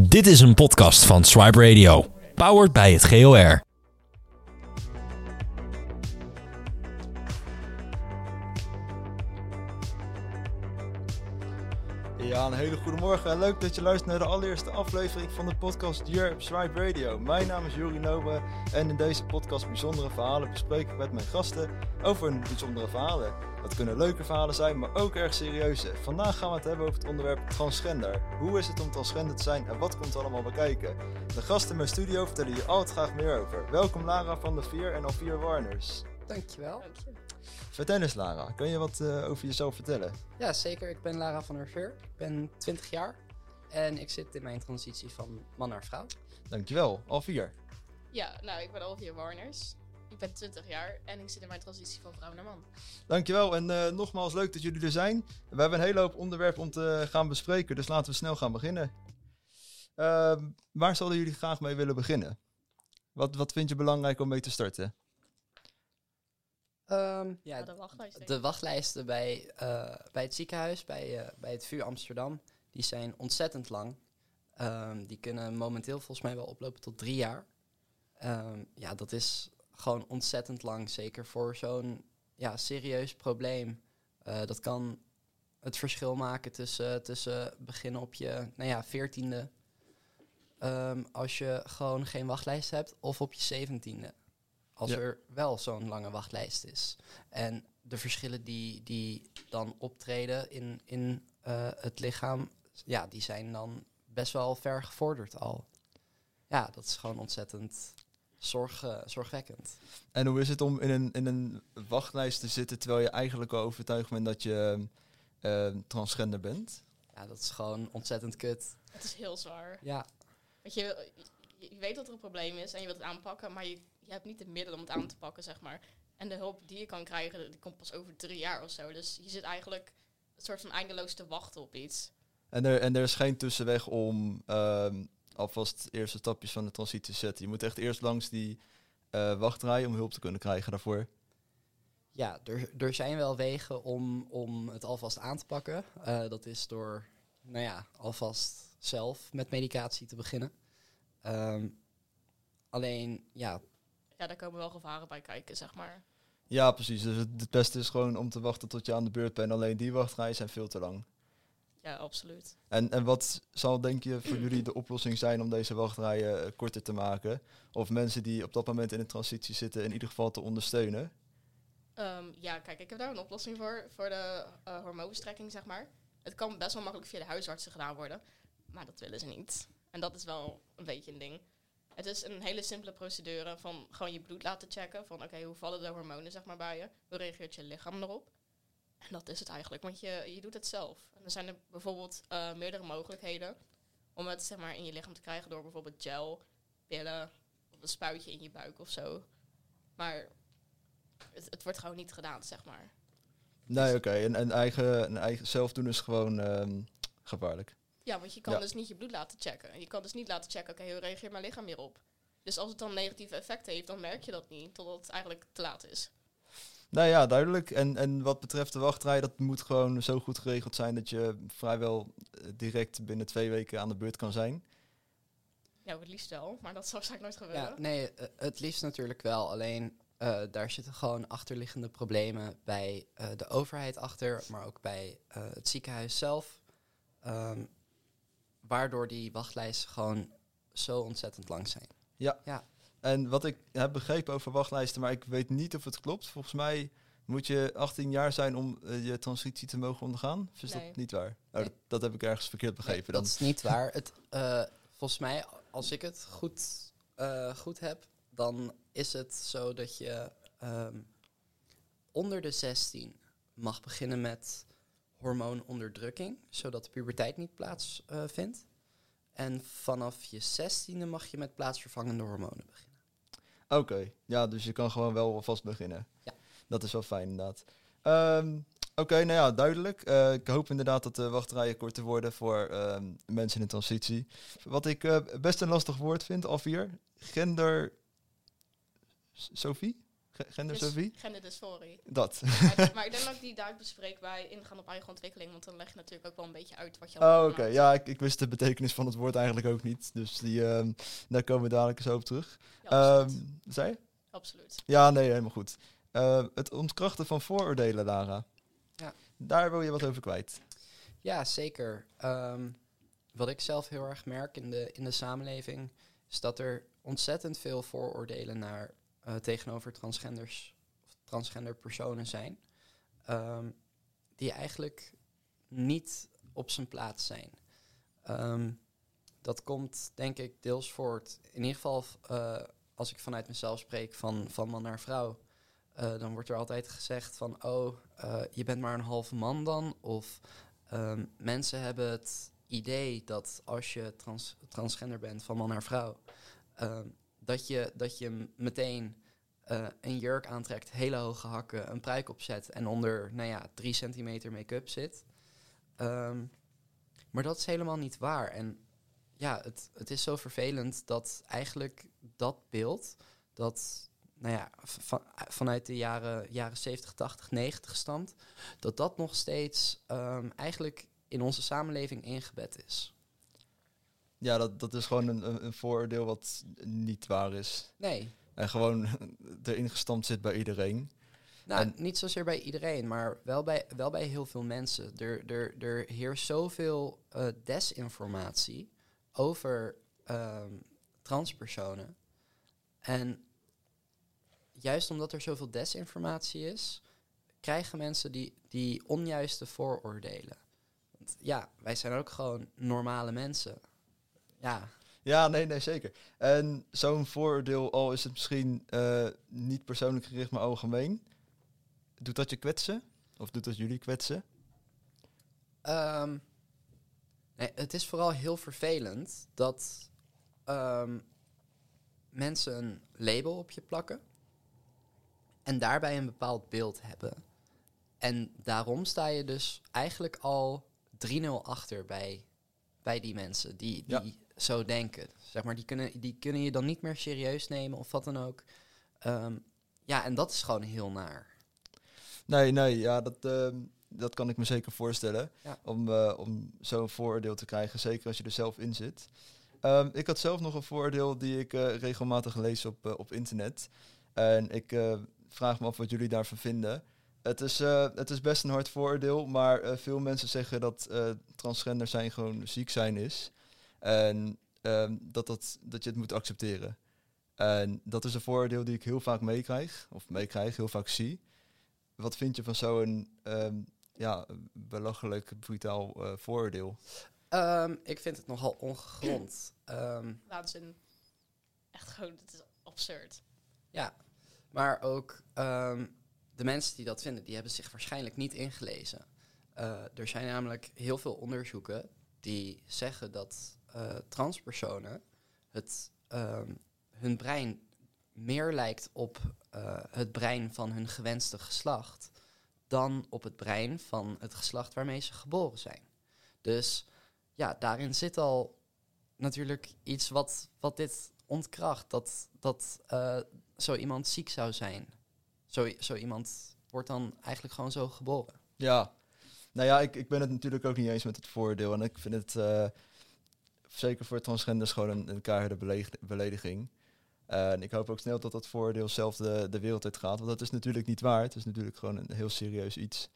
Dit is een podcast van Swipe Radio, powered bij het GOR. Ja, een hele goede morgen. Leuk dat je luistert naar de allereerste aflevering van de podcast Hier Swipe Radio. Mijn naam is Juri Nobre en in deze podcast Bijzondere Verhalen bespreek ik met mijn gasten over hun bijzondere verhalen. Dat kunnen leuke verhalen zijn, maar ook erg serieuze. Vandaag gaan we het hebben over het onderwerp transgender. Hoe is het om transgender te zijn en wat komt er allemaal bij kijken? De gasten in mijn studio vertellen hier altijd graag meer over. Welkom Lara van de Vier en Alvier Warners. Dankjewel. Vertel eens Lara, kun je wat uh, over jezelf vertellen? Ja, zeker. Ik ben Lara van der Veer. Ik ben 20 jaar en ik zit in mijn transitie van man naar vrouw. Dankjewel. Alvier? Ja, nou, ik ben Alvier Warners. Ik ben 20 jaar en ik zit in mijn transitie van vrouw naar man. Dankjewel en uh, nogmaals leuk dat jullie er zijn. We hebben een hele hoop onderwerpen om te gaan bespreken, dus laten we snel gaan beginnen. Uh, waar zouden jullie graag mee willen beginnen? Wat, wat vind je belangrijk om mee te starten? Um, ja, Ja, de wachtlijsten bij, uh, bij het ziekenhuis, bij, uh, bij het VU Amsterdam, die zijn ontzettend lang. Um, die kunnen momenteel volgens mij wel oplopen tot drie jaar. Um, ja, dat is gewoon ontzettend lang, zeker voor zo'n ja, serieus probleem. Uh, dat kan het verschil maken tussen, tussen beginnen op je nou ja, veertiende, um, als je gewoon geen wachtlijst hebt, of op je zeventiende. Als Ja. er wel zo'n lange wachtlijst is. En de verschillen die, die dan optreden in, in uh, het lichaam, ja, die zijn dan best wel ver gevorderd al. Ja, dat is gewoon ontzettend zorg, uh, zorgwekkend. En hoe is het om in een, in een wachtlijst te zitten terwijl je eigenlijk al overtuigd bent dat je uh, transgender bent? Ja, dat is gewoon ontzettend kut. Het is heel zwaar. Ja. Want je, je, weet dat er een probleem is en je wilt het aanpakken, maar je, je hebt niet de middelen om het aan te pakken, zeg maar. En de hulp die je kan krijgen, die komt pas over drie jaar of zo. Dus je zit eigenlijk een soort van eindeloos te wachten op iets. En er, en er is geen tussenweg om uh, alvast eerste stapjes van de transitie te zetten. Je moet echt eerst langs die uh, wachtrij om hulp te kunnen krijgen daarvoor. Ja, er, er zijn wel wegen om, om het alvast aan te pakken. Uh, dat is door, nou ja, alvast zelf met medicatie te beginnen. Um, alleen, ja, ja, daar komen wel gevaren bij kijken, zeg maar. Ja, precies. Dus het, het, beste is gewoon om te wachten tot je aan de beurt bent. Alleen die wachtrijen zijn veel te lang. Ja, absoluut. En, en wat zal denk je voor jullie de oplossing zijn om deze wachtrijen uh, korter te maken? Of mensen die op dat moment in de transitie zitten in ieder geval te ondersteunen? Um, ja, kijk, ik heb daar een oplossing voor, voor de uh, hormoonverstrekking, zeg maar. Het kan best wel makkelijk via de huisartsen gedaan worden, maar dat willen ze niet. En dat is wel een beetje een ding. Het is een hele simpele procedure van gewoon je bloed laten checken. Van oké, okay, hoe vallen de hormonen zeg maar bij je? Hoe reageert je lichaam erop? En dat is het eigenlijk, want je, je doet het zelf. En er zijn er bijvoorbeeld uh, meerdere mogelijkheden om het zeg maar, in je lichaam te krijgen door bijvoorbeeld gel, pillen of een spuitje in je buik of zo. Maar het, het wordt gewoon niet gedaan, zeg maar. Nee, oké. Okay. En, en eigen, en eigen zelf doen is gewoon um, gevaarlijk. Ja, want je kan ja. dus niet je bloed laten checken. Je kan dus niet laten checken, oké, okay, hoe reageert mijn lichaam hierop? Dus als het dan negatieve effecten heeft, dan merk je dat niet, totdat het eigenlijk te laat is. Nou ja, duidelijk. En, en wat betreft de wachtrij, dat moet gewoon zo goed geregeld zijn dat je vrijwel direct binnen twee weken aan de beurt kan zijn. Ja, het liefst wel, maar dat zal waarschijnlijk nooit gebeuren. Ja, nee, uh, het liefst natuurlijk wel. Alleen uh, daar zitten gewoon achterliggende problemen bij uh, de overheid achter, maar ook bij het ziekenhuis zelf. Um, waardoor die wachtlijsten gewoon zo ontzettend lang zijn. Ja. ja. En wat ik heb begrepen over wachtlijsten, maar ik weet niet of het klopt. Volgens mij moet je 18 jaar zijn om uh, je transitie te mogen ondergaan. Of is nee. dat niet waar? Oh, dat, dat heb ik ergens verkeerd begrepen. Nee, dan. dat is niet waar. Het, uh, volgens mij, als ik het goed, uh, goed heb, dan is het zo dat je um, onder de 16 mag beginnen met hormoononderdrukking, zodat de puberteit niet plaatsvindt. en vanaf je 16e mag je met plaatsvervangende hormonen beginnen. Oké, okay. ja, dus je kan gewoon wel alvast beginnen. Ja. Dat is wel fijn inderdaad. Um, Oké, okay, nou ja, duidelijk. Uh, ik hoop inderdaad dat de wachtrijen korter worden voor um, mensen in transitie. Wat ik uh, best een lastig woord vind, Alvier. Gender... Sophie? Ge- Gendersofie? Genderdysforie. Dat. maar, maar ik denk dat ik die daar bespreek bij ingaan op eigen ontwikkeling. Want dan leg je natuurlijk ook wel een beetje uit wat je Oh, oké. Ja, ik, ik wist de betekenis van het woord eigenlijk ook niet. Dus die, ehm, daar komen we dadelijk eens op terug. Ja. Ehm, zei je? absoluut. Ja, nee, helemaal goed. Eh, het ontkrachten van vooroordelen, Lara. Ja. Daar wil je wat over kwijt. Ja, zeker. Ehm, wat ik zelf heel erg merk in de, in de samenleving, is dat er ontzettend veel vooroordelen naar, eh, tegenover transgenders of transgender personen zijn, ehm, die eigenlijk niet op zijn plaats zijn. Ehm, dat komt denk ik deels voort, in ieder geval eh, als ik vanuit mezelf spreek, van, van man naar vrouw. Eh, dan wordt er altijd gezegd van, oh, je bent maar een halve man dan, of Ehm, mensen hebben het idee dat als je trans, transgender bent van man naar vrouw, dat, je, dat je meteen eh, een jurk aantrekt, hele hoge hakken, een pruik opzet en onder, nou ja, drie centimeter make-up zit. Ehm, maar dat is helemaal niet waar. En ja, het, het is zo vervelend dat eigenlijk dat beeld, dat nou ja, van, vanuit de jaren, jaren 70, 80, 90 stamt, dat dat nog steeds ehm, eigenlijk in onze samenleving ingebed is. Ja, dat, dat is gewoon een, een, vooroordeel wat niet waar is. Nee, En gewoon erin gestampt zit bij iedereen. nou, En- niet zozeer bij iedereen, maar wel bij, wel bij heel veel mensen. Er, er, er heerst zoveel eh, desinformatie over ehm, transpersonen. En juist omdat er zoveel desinformatie is, krijgen mensen die, die onjuiste vooroordelen. Want ja, wij zijn ook gewoon normale mensen. Ja, Ja, nee, nee, zeker. En zo'n vooroordeel, al is het misschien eh, niet persoonlijk gericht, maar algemeen. Doet dat je kwetsen? Of doet dat jullie kwetsen? Ehm, nee, het is vooral heel vervelend dat ehm, mensen een label op je plakken en daarbij een bepaald beeld hebben. En daarom sta je dus eigenlijk al 3-0 achter bij, bij die mensen die, Ja. Zo denken. Zeg maar, die kunnen, die kunnen je dan niet meer serieus nemen of wat dan ook. Ehm, ja, en dat is gewoon heel naar. Nee, nee, ja, dat, ehm, dat kan ik me zeker voorstellen. Ja. Om, eh, om zo'n vooroordeel te krijgen, zeker als je er zelf in zit. Ehm, ik had zelf nog een vooroordeel die ik eh, regelmatig lees op, eh, op internet. En ik vraag me af wat jullie daarvan vinden. Het is, het is best een hard vooroordeel, maar veel mensen zeggen dat transgender zijn gewoon ziek zijn is. En ehm, dat, dat, dat je het moet accepteren. En dat is een vooroordeel die ik heel vaak meekrijg, of meekrijg, heel vaak zie. Wat vind je van zo'n ehm, ja, belachelijk, brutaal eh, vooroordeel? Ehm, ik vind het nogal ongegrond. Ehm, Waanzin. Echt gewoon, het is absurd. Ja, maar ook ehm, de mensen die dat vinden, die hebben zich waarschijnlijk niet ingelezen. Eh, er zijn namelijk heel veel onderzoeken die zeggen dat eh, transpersonen het, ehm, hun brein meer lijkt op eh, het brein van hun gewenste geslacht dan op het brein van het geslacht waarmee ze geboren zijn. Dus ja, daarin zit al natuurlijk iets wat, wat dit ontkracht. Dat, dat eh, zo iemand ziek zou zijn. Zo, zo iemand wordt dan eigenlijk gewoon zo geboren. Ja, nou ja, ik, ik ben het natuurlijk ook niet eens met het vooroordeel. En ik vind het zeker voor transgenders gewoon een, een keiharde beledig- belediging. en ik hoop ook snel dat dat vooroordeel zelf de, de wereld uit gaat. Want dat is natuurlijk niet waar. Het is natuurlijk gewoon een heel serieus iets.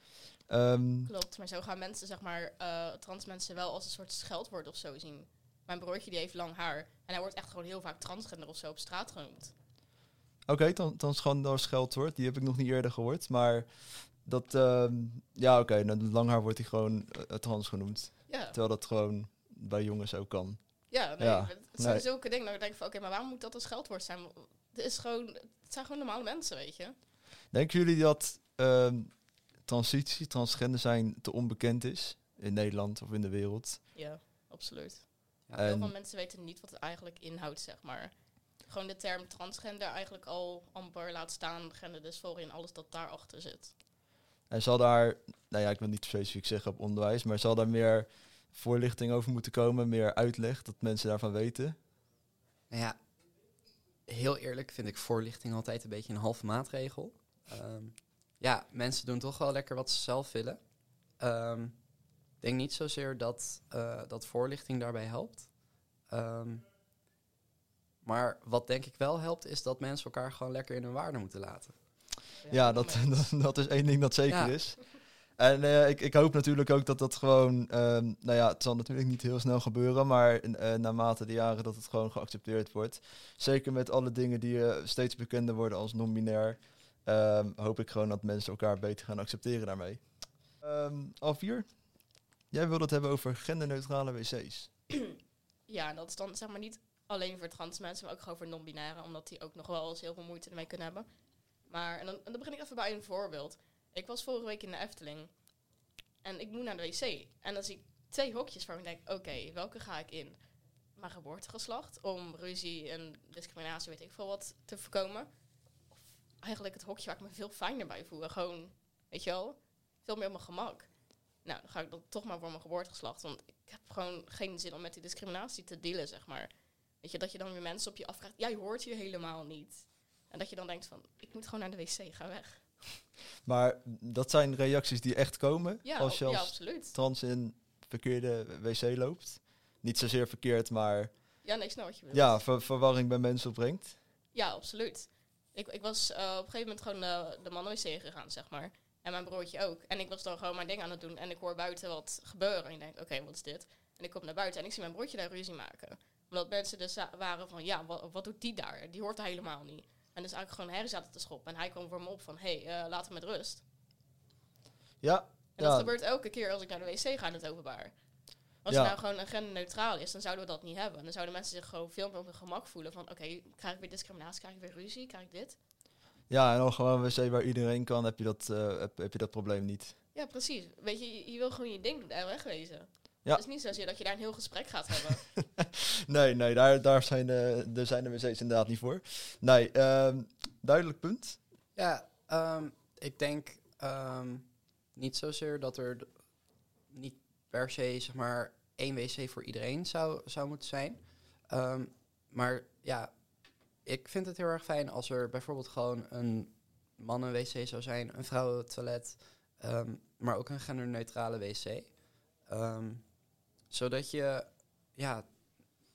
Ehm, Klopt, maar zo gaan mensen, zeg maar, eh trans mensen wel als een soort scheldwoord of zo zien. Mijn broertje die heeft lang haar en hij wordt echt gewoon heel vaak transgender of zo op straat genoemd. Oké, dan, dan schandaal scheldwoord. Die heb ik nog niet eerder gehoord. Maar dat, ehm, ja oké, okay, lang haar wordt hij gewoon eh, trans genoemd. Ja, Terwijl dat gewoon bij jongens ook kan. ja, nee, Ja, het zijn nee. zulke dingen. Dan denk ik van, oké, maar waarom moet dat een scheldwoord zijn? Het, is gewoon, het zijn gewoon normale mensen, weet je. Denken jullie dat ehm, transitie, transgender zijn te onbekend is? In Nederland of in de wereld? Ja, absoluut. Ja, Heel veel mensen weten niet wat het eigenlijk inhoudt, zeg maar. Gewoon de term transgender eigenlijk al amper laat staan, genderdysforie en alles dat daarachter zit. En zal daar, nou ja, ik wil niet specifiek zeggen op onderwijs, maar zal daar meer voorlichting over moeten komen, meer uitleg, dat mensen daarvan weten? Nou ja, heel eerlijk vind ik voorlichting altijd een beetje een halve maatregel. Ehm, ja, mensen doen toch wel lekker wat ze zelf willen. Ehm, ik denk niet zozeer dat, eh, dat voorlichting daarbij helpt. Ehm, maar wat denk ik wel helpt, is dat mensen elkaar gewoon lekker in hun waarde moeten laten. Ja, dat, dat, dat is één ding dat zeker Ja. is. En eh, ik, ik hoop natuurlijk ook dat dat gewoon, ehm, nou ja, het zal natuurlijk niet heel snel gebeuren, maar eh, naarmate de jaren dat het gewoon geaccepteerd wordt. Zeker met alle dingen die eh, steeds bekender worden als non-binair, ehm, hoop ik gewoon dat mensen elkaar beter gaan accepteren daarmee. Alvier, jij wilde het hebben over genderneutrale wc's. Ja, en dat is dan zeg maar niet alleen voor trans mensen, maar ook gewoon voor non-binaire, omdat die ook nog wel eens heel veel moeite ermee kunnen hebben. Maar, en dan, en dan begin ik even bij een voorbeeld. Ik was vorige week in de Efteling en ik moet naar de wc. En dan zie ik twee hokjes waar ik denk, oké, welke ga ik in? Mijn geboortegeslacht, om ruzie en discriminatie, weet ik veel wat, te voorkomen. Of eigenlijk het hokje waar ik me veel fijner bij voel. Gewoon, weet je wel, veel meer op mijn gemak. Nou, dan ga ik dan toch maar voor mijn geboortegeslacht. Want ik heb gewoon geen zin om met die discriminatie te dealen, zeg maar. Weet je, dat je dan weer mensen op je afvraagt, jij hoort hier helemaal niet. En dat je dan denkt van, ik moet gewoon naar de wc, ga weg. Maar dat zijn reacties die echt komen Ja, als je als trans in verkeerde wc loopt. Niet zozeer verkeerd, maar Ja, nee, ik snap wat je bedoelt. ja, ver- verwarring bij mensen opbrengt. Ja, absoluut. Ik, ik was eh, op een gegeven moment gewoon de, de mannen-wc gegaan, zeg maar. En mijn broertje ook. En ik was dan gewoon mijn ding aan het doen. En ik hoor buiten wat gebeuren. En ik denk, oké, wat is dit? En ik kom naar buiten en ik zie mijn broertje daar ruzie maken. Omdat mensen dus waren van, ja, wat, wat doet die daar? Die hoort er helemaal niet. En dus eigenlijk gewoon herrie zaten te schoppen. En hij kwam voor me op van, hé, hey, eh, laat hem met rust. Ja, En Ja. dat gebeurt elke keer als ik naar de wc ga in het openbaar. Als Ja. het nou gewoon een genderneutraal is, dan zouden we dat niet hebben. Dan zouden mensen zich gewoon veel meer op hun gemak voelen. Van, oké, krijg ik weer discriminatie? Krijg ik weer ruzie? Krijg ik dit? ja, en dan gewoon een wc waar iedereen kan, heb je dat, eh, heb, heb je dat probleem niet. Ja, precies. Weet je, je, je wil gewoon je ding daar wegwezen. Ja. Het is niet zozeer dat je daar een heel gesprek gaat hebben. Nee, nee, daar, daar zijn, de, daar zijn de wc's inderdaad niet voor. Nee, ehm, duidelijk punt. Ja, ehm, ik denk ehm, niet zozeer dat er niet per se zeg maar één wc voor iedereen zou, zou moeten zijn. Ehm, maar ja, ik vind het heel erg fijn als er bijvoorbeeld gewoon een mannen-wc zou zijn, een vrouwentoilet, ehm, maar ook een genderneutrale wc. Ehm, zodat je ja,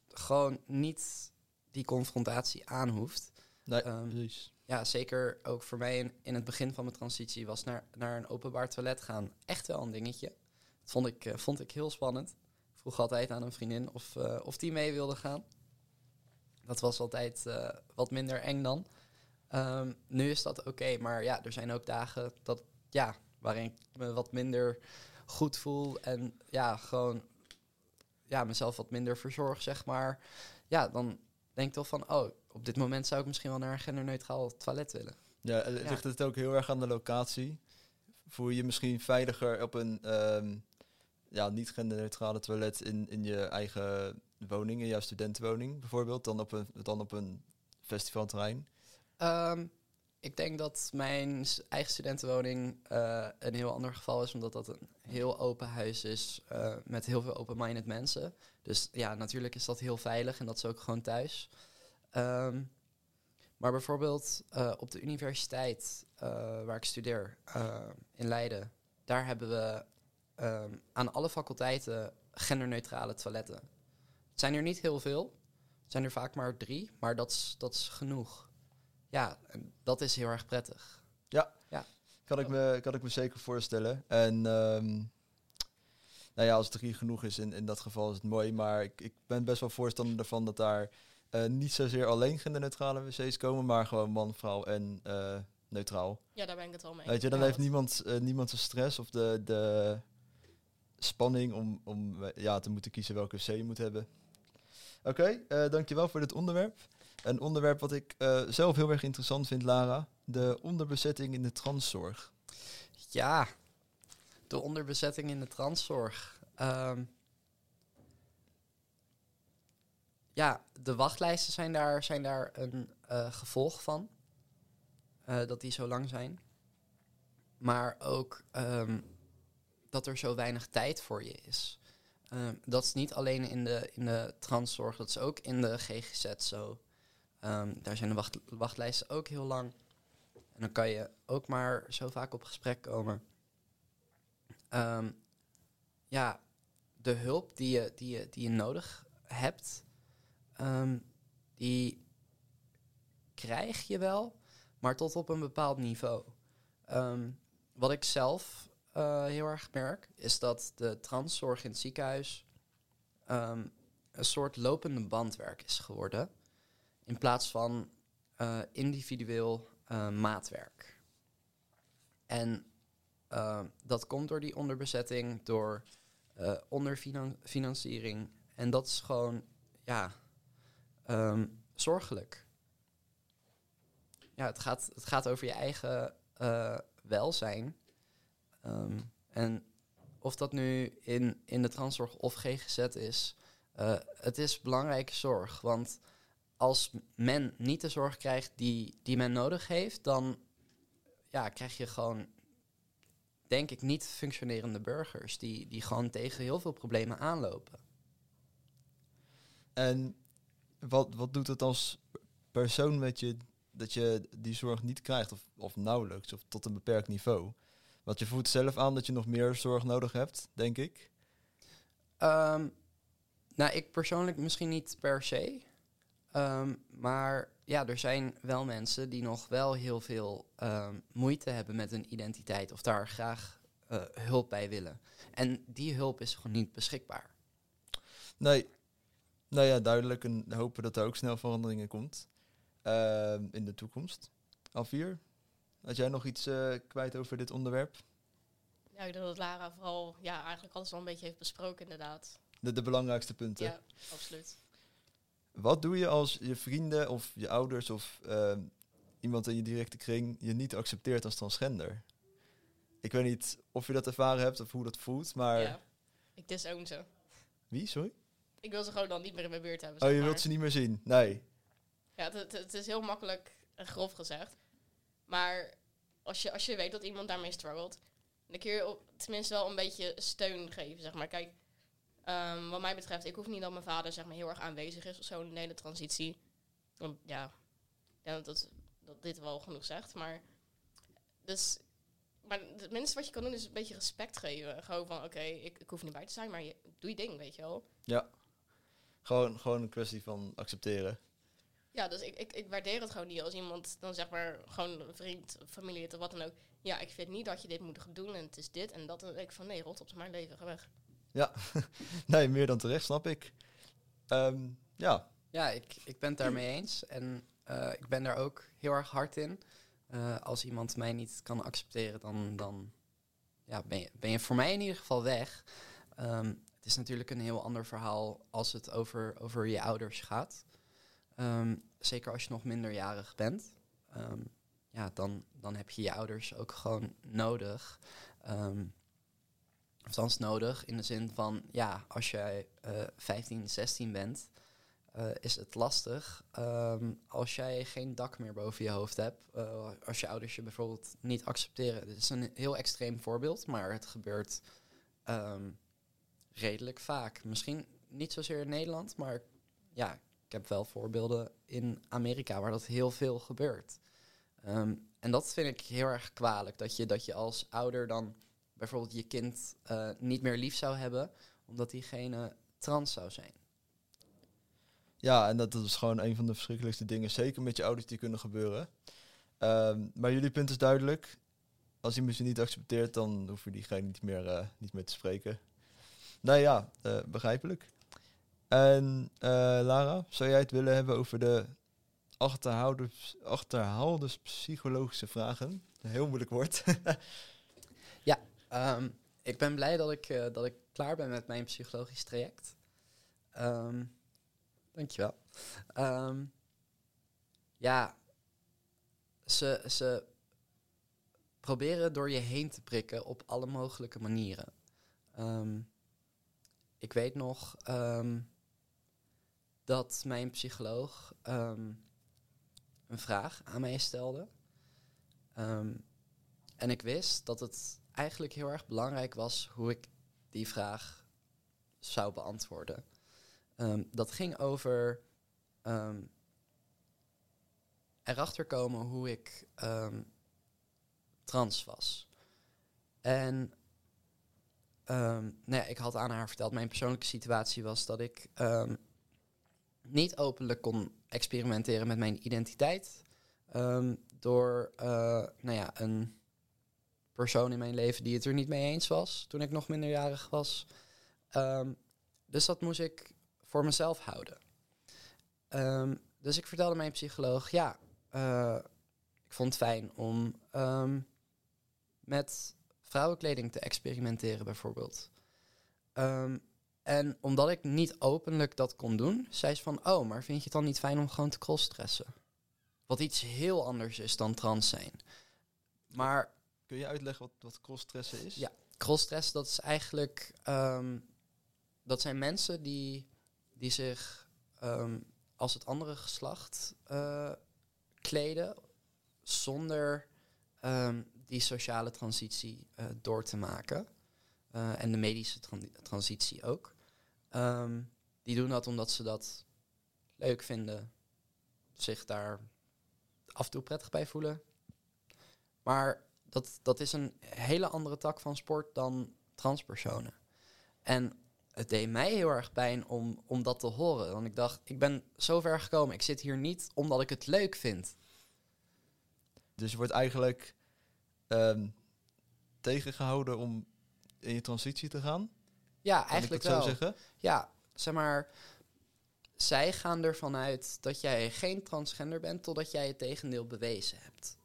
gewoon niet die confrontatie aan hoeft. Nee, Ehm, precies. Ja, zeker ook voor mij in, in het begin van mijn transitie was naar, naar een openbaar toilet gaan echt wel een dingetje. Dat vond ik, eh, vond ik heel spannend. Ik vroeg altijd aan een vriendin of, eh, of die mee wilde gaan. Dat was altijd eh, wat minder eng dan. Ehm, nu is dat oké, maar ja, er zijn ook dagen dat, ja, waarin ik me wat minder goed voel en ja, gewoon ja, mezelf wat minder verzorg, zeg maar. Ja, dan denk ik toch van, oh, op dit moment zou ik misschien wel naar een genderneutraal toilet willen. Ja, eh, Ja. ligt het ook heel erg aan de locatie? Voel je je misschien veiliger op een ehm, ja, niet genderneutrale toilet in, in je eigen woning, in jouw studentenwoning bijvoorbeeld, dan op een, dan op een festivalterrein? Ehm, ik denk dat mijn eigen studentenwoning eh, een heel ander geval is, omdat dat een heel open huis is eh, met heel veel open-minded mensen. Dus ja, natuurlijk is dat heel veilig en dat is ook gewoon thuis. Ehm, maar bijvoorbeeld eh, op de universiteit waar ik studeer, in Leiden, daar hebben we ehm, aan alle faculteiten genderneutrale toiletten. Het zijn er niet heel veel, het zijn er vaak maar drie, maar dat is genoeg. Ja, en dat is heel erg prettig. Kan ik me, kan ik me zeker voorstellen. En ehm, nou ja, als drie genoeg is in, in dat geval is het mooi. Maar ik, ik ben best wel voorstander ervan dat daar eh, niet zozeer alleen genderneutrale wc's komen, maar gewoon man, vrouw en eh, neutraal. ja, daar ben ik het wel mee. Weet je, dan Ja, heeft niemand, eh, niemand de stress of de, de spanning om, om ja, te moeten kiezen welke wc je moet hebben. Oké, eh, dankjewel voor dit onderwerp. Een onderwerp wat ik eh, zelf heel erg interessant vind, Lara. De onderbezetting in de transzorg. Ja, de onderbezetting in de transzorg. Ehm, ja, de wachtlijsten zijn daar, zijn daar een eh, gevolg van. Eh, dat die zo lang zijn. Maar ook ehm, dat er zo weinig tijd voor je is. Ehm, dat is niet alleen in de, in de transzorg, dat is ook in de GGZ zo. Eh, Ehm, daar zijn de wacht, wachtlijsten ook heel lang. En dan kan je ook maar zo vaak op gesprek komen. Ehm, ja, de hulp die je, die je, die je nodig hebt, ehm, die krijg je wel, maar tot op een bepaald niveau. Wat ik zelf eh, heel erg merk, is dat de transzorg in het ziekenhuis een soort lopende bandwerk is geworden. In plaats van eh, individueel eh, maatwerk. En uh, dat komt door die onderbezetting, door onderfinanciering. En dat is gewoon, ja, um, zorgelijk. Ja, het gaat, het gaat over je eigen welzijn. Um, en of dat nu in, in de transzorg of GGZ is, het is belangrijke zorg. Want als men niet de zorg krijgt die, die men nodig heeft, dan ja, krijg je gewoon denk ik, niet functionerende burgers die, die gewoon tegen heel veel problemen aanlopen. En wat, wat doet het als persoon met je dat je die zorg niet krijgt, of, of nauwelijks, of tot een beperkt niveau? Want je voelt zelf aan dat je nog meer zorg nodig hebt, denk ik. Um, nou, ik persoonlijk misschien niet per se. Um, maar ja, er zijn wel mensen die nog wel heel veel um, moeite hebben met hun identiteit of daar graag uh, hulp bij willen. En die hulp is gewoon niet beschikbaar. Nee, nou ja, duidelijk. En hopen dat er ook snel veranderingen komt uh, in de toekomst. Alvier, had jij nog iets uh, kwijt over dit onderwerp? Ja, ik denk dat Lara vooral ja, eigenlijk alles wel een beetje heeft besproken, inderdaad. De, de belangrijkste punten. Ja, absoluut. Wat doe je als je vrienden of je ouders of uh, iemand in je directe kring je niet accepteert als transgender? Ik weet niet of je dat ervaren hebt of hoe dat voelt, maar... Ja, ik disown ze. Wie, sorry? Ik wil ze gewoon dan niet meer in mijn buurt hebben. Oh, je wilt ze niet meer zien? Nee. Ja, het, is heel makkelijk en grof gezegd. Maar als je, als je weet dat iemand daarmee struggelt, dan kun je op, tenminste wel een beetje steun geven, zeg maar. Kijk, Um, wat mij betreft, ik hoef niet dat mijn vader zeg maar, heel erg aanwezig is of zo in de hele transitie. Want ja, ja dat, dat, dit wel genoeg zegt. Maar, dus, maar het minste wat je kan doen is een beetje respect geven. Gewoon van, oké, okay, ik, ik hoef niet bij te zijn, maar je, doe je ding, weet je wel. Ja, gewoon, gewoon een kwestie van accepteren. Ja, dus ik, ik, ik waardeer het gewoon niet als iemand dan zeg maar gewoon een vriend, familie of wat dan ook. Ja, ik vind niet dat je dit moet doen en het is dit en dat. En ik van nee, rot op mijn leven, ga weg. Ja, nee, meer dan terecht, snap ik. Um, ja. Ja, ik, ik ben het daarmee eens. En uh, ik ben daar ook heel erg hard in. Uh, als iemand mij niet kan accepteren, dan, dan ja, ben, je, ben je voor mij in ieder geval weg. Um, het is natuurlijk een heel ander verhaal als het over, over je ouders gaat. Um, zeker als je nog minderjarig bent. ja, dan, dan heb je je ouders ook gewoon nodig althans nodig. In de zin van, ja, als jij uh, 15, 16 bent, uh, is het lastig um, als jij geen dak meer boven je hoofd hebt. Uh, als je ouders je bijvoorbeeld niet accepteren. Dit is een heel extreem voorbeeld, maar het gebeurt um, redelijk vaak. Misschien niet zozeer in Nederland, maar ja, ik heb wel voorbeelden in Amerika waar dat heel veel gebeurt. Um, en dat vind ik heel erg kwalijk, dat je, dat je als ouder dan bijvoorbeeld je kind uh, niet meer lief zou hebben, omdat diegene trans zou zijn. Ja, en dat, is gewoon een van de verschrikkelijkste dingen, zeker met je ouders, die kunnen gebeuren. Um, maar jullie punt is duidelijk. Als iemand je niet accepteert, dan hoef je diegene niet meer, uh, niet meer te spreken. Nou ja, uh, begrijpelijk. En Lara, zou jij het willen hebben over de achterhouders, achterhouders psychologische vragen? Een heel moeilijk woord. Um, ik ben blij dat ik, uh, dat ik klaar ben met mijn psychologisch traject. Um, dankjewel. Um, ja, ze, ze proberen door je heen te prikken op alle mogelijke manieren. ik weet nog dat mijn psycholoog een vraag aan mij stelde. en ik wist dat het eigenlijk heel erg belangrijk was hoe ik die vraag zou beantwoorden. Um, dat ging over um, erachter komen hoe ik ehm, trans was. En ehm, nou ik had aan haar verteld, mijn persoonlijke situatie was dat ik ehm, niet openlijk kon experimenteren met mijn identiteit. ehm, door eh, nou ja, een persoon in mijn leven die het er niet mee eens was toen ik nog minderjarig was. Ehm, dus dat moest ik voor mezelf houden. Ehm, dus ik vertelde mijn psycholoog, ja, eh, ik vond het fijn om ehm, met vrouwenkleding te experimenteren bijvoorbeeld. En omdat ik niet openlijk dat kon doen, zei ze van, oh, maar vind je het dan niet fijn om gewoon te crossdressen? Wat iets heel anders is dan trans zijn. Maar Kun je uitleggen wat, wat crossdressen is? Ja. crossdress, dat is eigenlijk... ehm, dat zijn mensen die, die zich ehm, als het andere geslacht eh, kleden... zonder ehm, die sociale transitie eh, door te maken. Eh, en de medische tran- transitie ook. Die doen dat omdat ze dat leuk vinden. Zich daar af en toe prettig bij voelen. Maar dat, dat is een hele andere tak van sport dan transpersonen. En het deed mij heel erg pijn om, om dat te horen. Want ik dacht, ik ben zo ver gekomen. Ik zit hier niet omdat ik het leuk vind. Dus je wordt eigenlijk ehm, tegengehouden om in je transitie te gaan? Ja, Kan eigenlijk ik dat wel. zo zeggen? Ja, zeg maar. Zij gaan ervan uit dat jij geen transgender bent totdat jij het tegendeel bewezen hebt.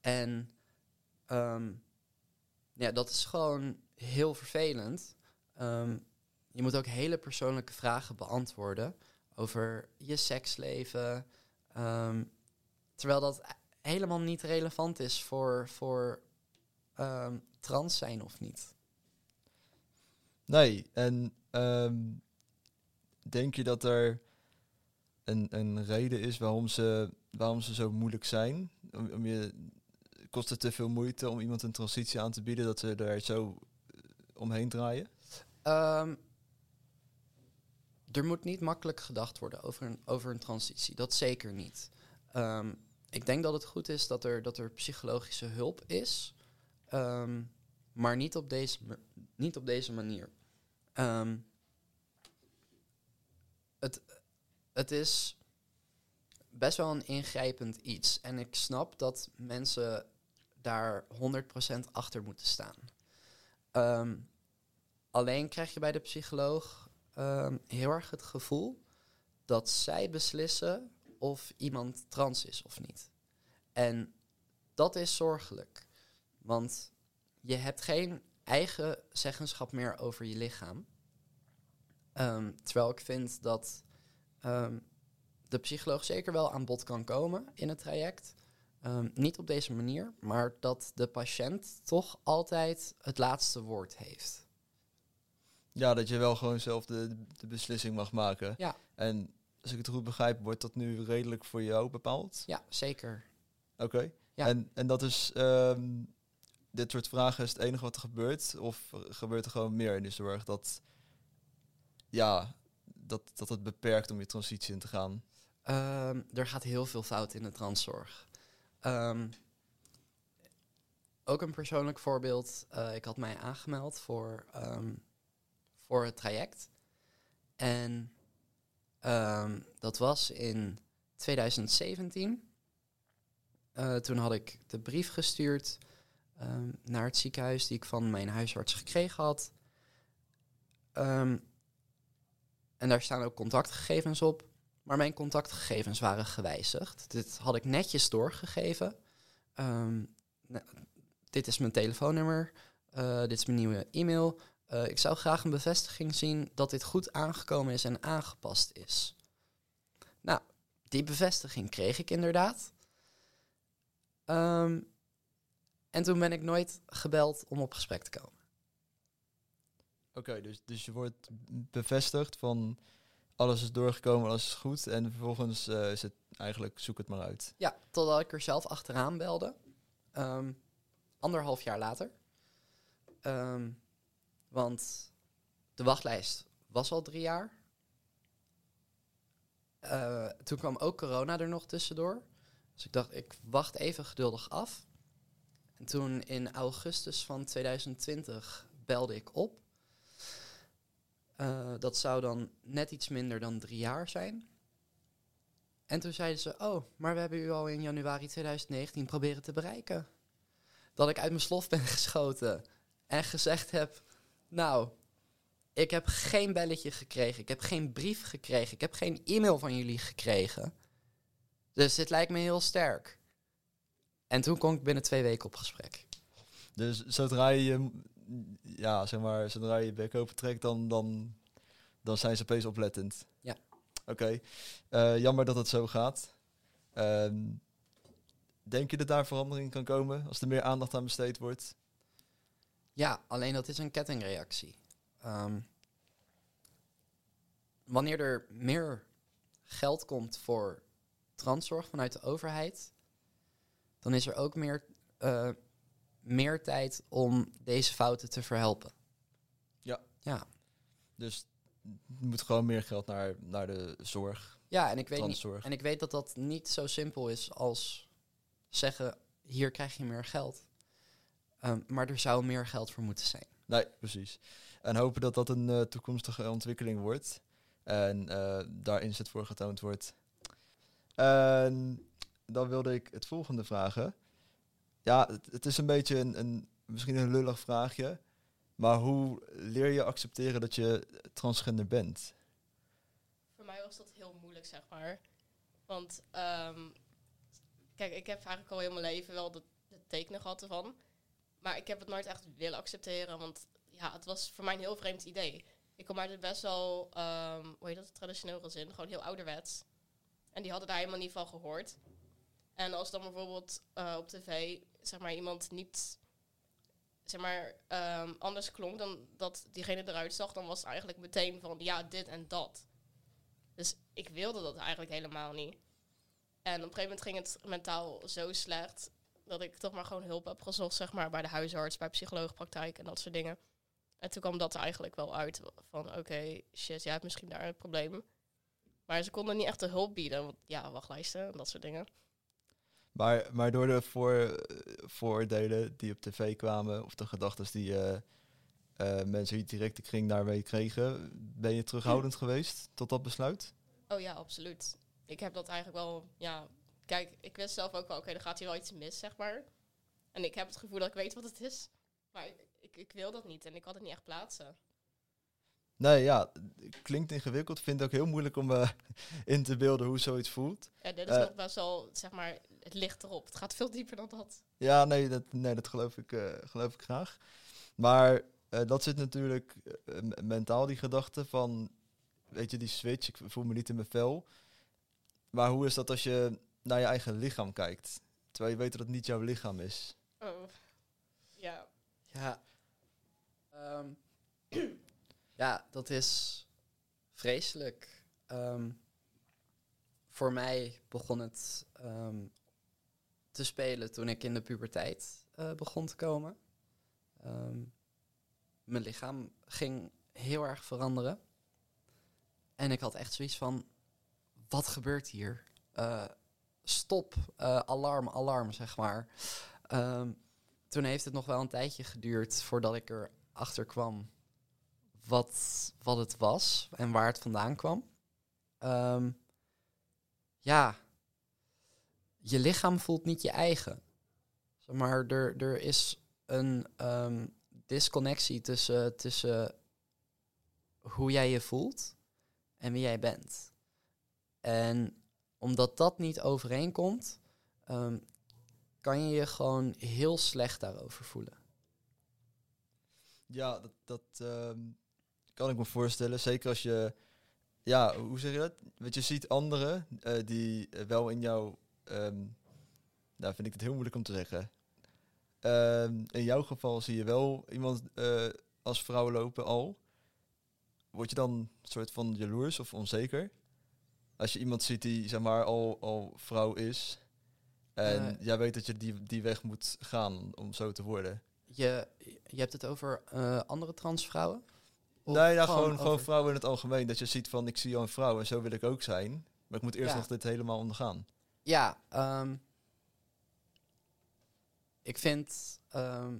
En ehm, ja, dat is gewoon heel vervelend. Ehm, je moet ook hele persoonlijke vragen beantwoorden over je seksleven. ehm, terwijl dat helemaal niet relevant is voor, voor trans zijn of niet. Nee, en denk je dat er een, een reden is waarom ze, waarom ze zo moeilijk zijn? Om je, kost het te veel moeite om iemand een transitie aan te bieden dat ze er zo eh, omheen draaien? Ehm, er moet niet makkelijk gedacht worden over een, over een transitie. Dat zeker niet. Ehm, ik denk dat het goed is dat er, dat er psychologische hulp is. ehm, maar niet op deze, niet op deze manier. Het, het is best wel een ingrijpend iets. En ik snap dat mensen daar 100% achter moeten staan. Ehm, Alleen krijg je bij de psycholoog ehm, heel erg het gevoel dat zij beslissen of iemand trans is of niet. En dat is zorgelijk. Want je hebt geen eigen zeggenschap meer over je lichaam. Ehm, terwijl ik vind dat de psycholoog zeker wel aan bod kan komen in het traject. Ehm, niet op deze manier, maar dat de patiënt toch altijd het laatste woord heeft. Ja, dat je wel gewoon zelf de, de beslissing mag maken. Ja. En als ik het goed begrijp, wordt dat nu redelijk voor jou bepaald? Ja, zeker. Oké. Ja. En, en dat is, ehm, dit soort vragen is het enige wat er gebeurt? Of gebeurt er gewoon meer in de zorg dat, ja, dat, dat het beperkt om je transitie in te gaan? Ehm, er gaat heel veel fout in de transzorg. Ehm, ook een persoonlijk voorbeeld. eh, ik had mij aangemeld voor, ehm, voor het traject. En ehm, dat was in 2017. Eh, toen had ik de brief gestuurd naar het ziekenhuis die ik van mijn huisarts gekregen had. En daar staan ook contactgegevens op. Maar mijn contactgegevens waren gewijzigd. Dit had ik netjes doorgegeven. Ehm, nou, dit is mijn telefoonnummer. eh, dit is mijn nieuwe e-mail. Eh, ik zou graag een bevestiging zien dat dit goed aangekomen is en aangepast is. Nou, die bevestiging kreeg ik inderdaad. Ehm, en toen ben ik nooit gebeld om op gesprek te komen. Oké, dus, dus je wordt bevestigd van alles is doorgekomen, alles is goed. En vervolgens eh, is het eigenlijk zoek het maar uit. Ja, totdat ik er zelf achteraan belde. Ehm, anderhalf jaar later. Ehm, want de wachtlijst was al drie jaar. Eh, toen kwam ook corona er nog tussendoor. Dus ik dacht, ik wacht even geduldig af. En toen in augustus van 2020 belde ik op. Eh, dat zou dan net iets minder dan drie jaar zijn. En toen zeiden ze, oh, maar we hebben u al in januari 2019 proberen te bereiken. Dat ik uit mijn slof ben geschoten en gezegd heb, nou, ik heb geen belletje gekregen, ik heb geen brief gekregen, ik heb geen e-mail van jullie gekregen. Dus dit lijkt me heel sterk. En toen kon ik binnen twee weken op gesprek. Dus zodra je, je- ja, zeg maar, zodra je je bek open trekt, dan, dan, dan zijn ze opeens oplettend. Ja. Oké, Eh, jammer dat het zo gaat. Ehm, denk je dat daar verandering kan komen als er meer aandacht aan besteed wordt? Ja, alleen dat is een kettingreactie. Ehm, wanneer er meer geld komt voor transzorg vanuit de overheid, dan is er ook meer, eh, meer tijd om deze fouten te verhelpen. Ja. Ja, Dus er moet gewoon meer geld naar, naar de zorg, ja en, ik weet niet, en ik weet dat dat niet zo simpel is als zeggen, hier krijg je meer geld. Ehm, maar er zou meer geld voor moeten zijn. Nee, precies. En hopen dat dat een eh, toekomstige ontwikkeling wordt. En eh, daar inzet voor getoond wordt. En dan wilde ik het volgende vragen. Ja, het, is een beetje een, een, misschien een lullig vraagje. Maar hoe leer je accepteren dat je transgender bent? Voor mij was dat heel moeilijk, zeg maar. Want, ehm, kijk, ik heb eigenlijk al heel mijn leven wel de, de tekenen gehad ervan. Maar ik heb het nooit echt willen accepteren, want ja, het was voor mij een heel vreemd idee. Ik kom uit het best wel, ehm, hoe heet dat, traditioneel gezin, gewoon heel ouderwets. En die hadden daar helemaal niet van gehoord. En als dan bijvoorbeeld eh, op tv, zeg maar, iemand niet, zeg maar, ehm, anders klonk dan dat diegene eruit zag, dan was het eigenlijk meteen van, ja, dit en dat. Dus ik wilde dat eigenlijk helemaal niet. En op een gegeven moment ging het mentaal zo slecht dat ik toch maar gewoon hulp heb gezocht, zeg maar, bij de huisarts, bij psycholoogpraktijk en dat soort dingen. En toen kwam dat eigenlijk wel uit van, oké, shit, jij hebt misschien daar een probleem. Maar ze konden niet echt de hulp bieden, want ja, wachtlijsten en dat soort dingen. Maar, maar door de voor, vooroordelen die op tv kwamen, of de gedachten die eh, eh, mensen die direct de kring daarmee kregen, ben je terughoudend geweest tot dat besluit? Oh ja, absoluut. Ik heb dat eigenlijk wel, ja... Kijk, ik wist zelf ook wel, oké, er gaat hier wel iets mis, zeg maar. En ik heb het gevoel dat ik weet wat het is. Maar ik, ik, wil dat niet en ik had het niet echt plaatsen. Nee, ja, klinkt ingewikkeld. Vind het ook heel moeilijk om eh, in te beelden hoe zoiets voelt. Ja, dit is Eh. nog best wel, zeg maar, het ligt erop. Het gaat veel dieper dan dat. Ja, nee, dat, nee, dat geloof, ik, eh, geloof ik graag. Maar eh, dat zit natuurlijk eh, mentaal, die gedachte van, weet je, die switch, ik voel me niet in mijn vel. Maar hoe is dat als je naar je eigen lichaam kijkt? Terwijl je weet dat het niet jouw lichaam is. Oh. Ja. Ja. Ehm, ja, dat is vreselijk. Ehm, voor mij begon het ehm, te spelen toen ik in de puberteit eh, begon te komen. Ehm, mijn lichaam ging heel erg veranderen. En ik had echt zoiets van, wat gebeurt hier? Eh, stop, eh, alarm, alarm, zeg maar. Ehm, toen heeft het nog wel een tijdje geduurd voordat ik erachter kwam wat, wat het was en waar het vandaan kwam. Ehm, ja, je lichaam voelt niet je eigen. Maar er, er is een ehm, disconnectie tussen, tussen hoe jij je voelt en wie jij bent. En omdat dat niet overeenkomt, ehm, kan je je gewoon heel slecht daarover voelen. Ja, dat, dat ehm, kan ik me voorstellen. Zeker als je, ja, hoe zeg je dat? Want je ziet anderen eh, die eh, wel in jou, ehm, nou vind ik het heel moeilijk om te zeggen. Ehm, in jouw geval zie je wel iemand eh, als vrouw lopen al. Word je dan een soort van jaloers of onzeker? Als je iemand ziet die zeg maar al, al vrouw is. En Eh. jij weet dat je die, die weg moet gaan om zo te worden. Je, je hebt het over eh, andere transvrouwen? Of nee, nou, gewoon, gewoon vrouwen in het algemeen. Dat je ziet van, ik zie jou een vrouw en zo wil ik ook zijn. Maar ik moet eerst Ja. nog dit helemaal ondergaan. Ja, ehm, ik vind ehm,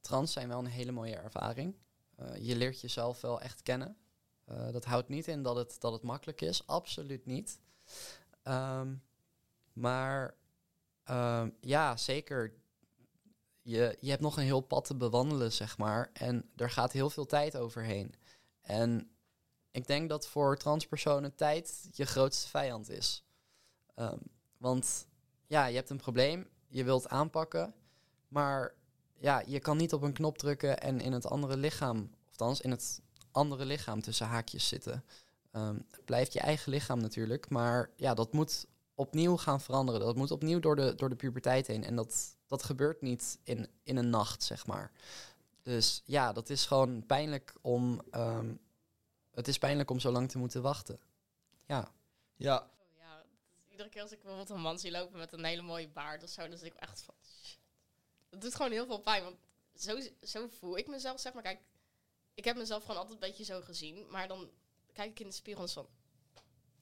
trans zijn wel een hele mooie ervaring. Eh, je leert jezelf wel echt kennen. Eh, dat houdt niet in dat het, dat het makkelijk is, absoluut niet. Ehm, maar ja, zeker. Je, je hebt nog een heel pad te bewandelen, zeg maar. En er gaat heel veel tijd overheen. En ik denk dat voor transpersonen tijd je grootste vijand is. Ehm, want ja, je hebt een probleem, je wilt aanpakken, maar ja, je kan niet op een knop drukken en in het andere lichaam, althans in het andere lichaam tussen haakjes zitten. Ehm, het blijft je eigen lichaam natuurlijk, maar ja, dat moet opnieuw gaan veranderen. Dat moet opnieuw door de, door de puberteit heen. En dat, dat gebeurt niet in, in een nacht, zeg maar. Dus ja, dat is gewoon pijnlijk om. ehm, het is pijnlijk om zo lang te moeten wachten. Ja. Ja, Oh, ja, dat is iedere keer als ik bijvoorbeeld een man zie lopen met een hele mooie baard of zo, dan zit ik echt van. Dat doet gewoon heel veel pijn, want zo, zo voel ik mezelf, zeg maar. Kijk, ik heb mezelf gewoon altijd een beetje zo gezien, maar dan kijk ik in de spiegel en van.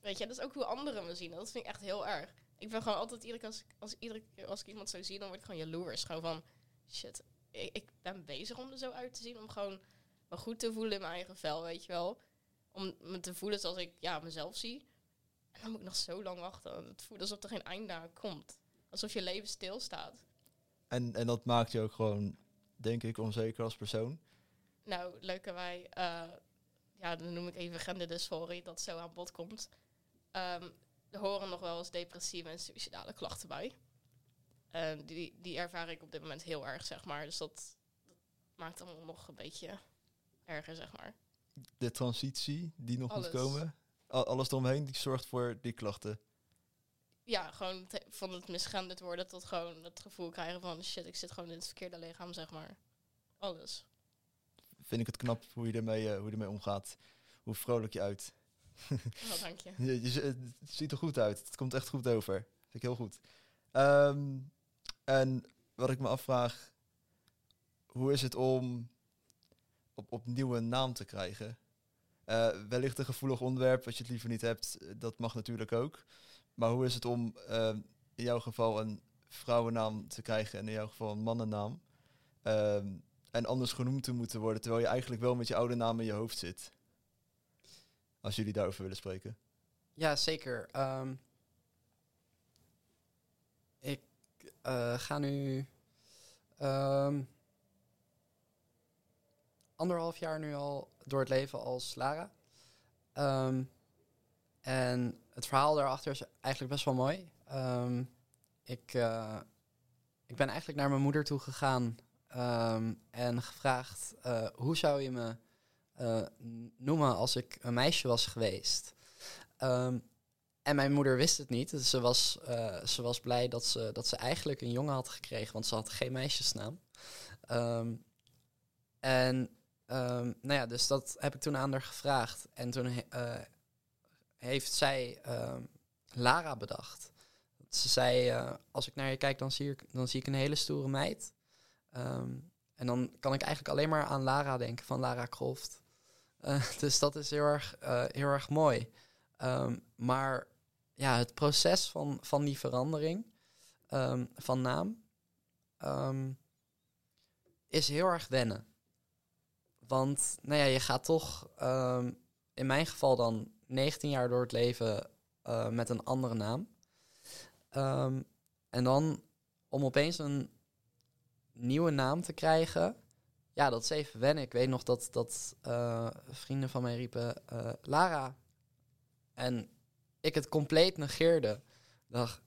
Weet je, dat is ook hoe anderen me zien. Dat vind ik echt heel erg. Ik ben gewoon altijd, iedere keer als, ik- als, iedere als ik iemand zo zie, dan word ik gewoon jaloers. Gewoon van, shit, ik, ik ben bezig om er zo uit te zien. Om gewoon me goed te voelen in mijn eigen vel, weet je wel. Om me te voelen zoals ik ja, mezelf zie. En dan moet ik nog zo lang wachten. Het voelt alsof er geen einde aan komt. Alsof je leven stilstaat. en, en dat maakt je ook gewoon, denk ik, onzeker als persoon. Nou, leuke wij, eh, ja, dan noem ik even genderdysforie, dat zo aan bod komt. Ehm, er horen nog wel eens depressieve en suicidale klachten bij. En die, die ervaar ik op dit moment heel erg, zeg maar. Dus dat, dat maakt allemaal nog een beetje erger, zeg maar. De transitie die nog Alles. moet komen, alles eromheen, die zorgt voor die klachten. Ja, gewoon van het misgenderd worden tot gewoon het gevoel krijgen van... shit, ik zit gewoon in het verkeerde lichaam, zeg maar. Alles. Vind ik het knap hoe je ermee, eh, hoe je ermee omgaat. Hoe vrolijk je uit. Wat dank je. Je, ziet er goed uit. Het komt echt goed over. Vind ik heel goed. Ehm, en wat ik me afvraag, hoe is het om op, opnieuw een naam te krijgen? Eh, wellicht een gevoelig onderwerp, als je het liever niet hebt, eh, dat mag natuurlijk ook. Maar hoe is het om ehm, in jouw geval een vrouwennaam te krijgen en in jouw geval een mannennaam? Ehm, en anders genoemd te moeten worden, terwijl je eigenlijk wel met je oude naam in je hoofd zit. Als jullie daarover willen spreken. Ja, zeker. Ehm, ik eh, ga nu ehm, anderhalf jaar nu al door het leven als Lara. Ehm, en het verhaal daarachter is eigenlijk best wel mooi. Ehm, ik, eh, ik ben eigenlijk naar mijn moeder toe gegaan ehm, en gevraagd: eh, hoe zou je me eh, noemen als ik een meisje was geweest? En mijn moeder wist het niet. Dus ze was, ze was blij dat ze, dat ze eigenlijk een jongen had gekregen, want ze had geen meisjesnaam. En ehm, nou ja, dus dat heb ik toen aan haar gevraagd. En toen eh, heeft zij ehm, Lara bedacht. Ze zei, eh, als ik naar je kijk, dan zie ik, dan zie ik een hele stoere meid. Ehm, en dan kan ik eigenlijk alleen maar aan Lara denken, van Lara Croft. Eh, dus dat is heel erg, heel erg mooi. Maar ja, het proces van, van die verandering van naam is heel erg wennen. Want nou ja, je gaat toch, ehm, in mijn geval dan 19 jaar door het leven eh, met een andere naam. Ehm, en dan om opeens een nieuwe naam te krijgen, ja, dat is even wennen. Ik weet nog dat, dat eh, vrienden van mij riepen, eh, Lara. En ik het compleet negeerde. Dacht,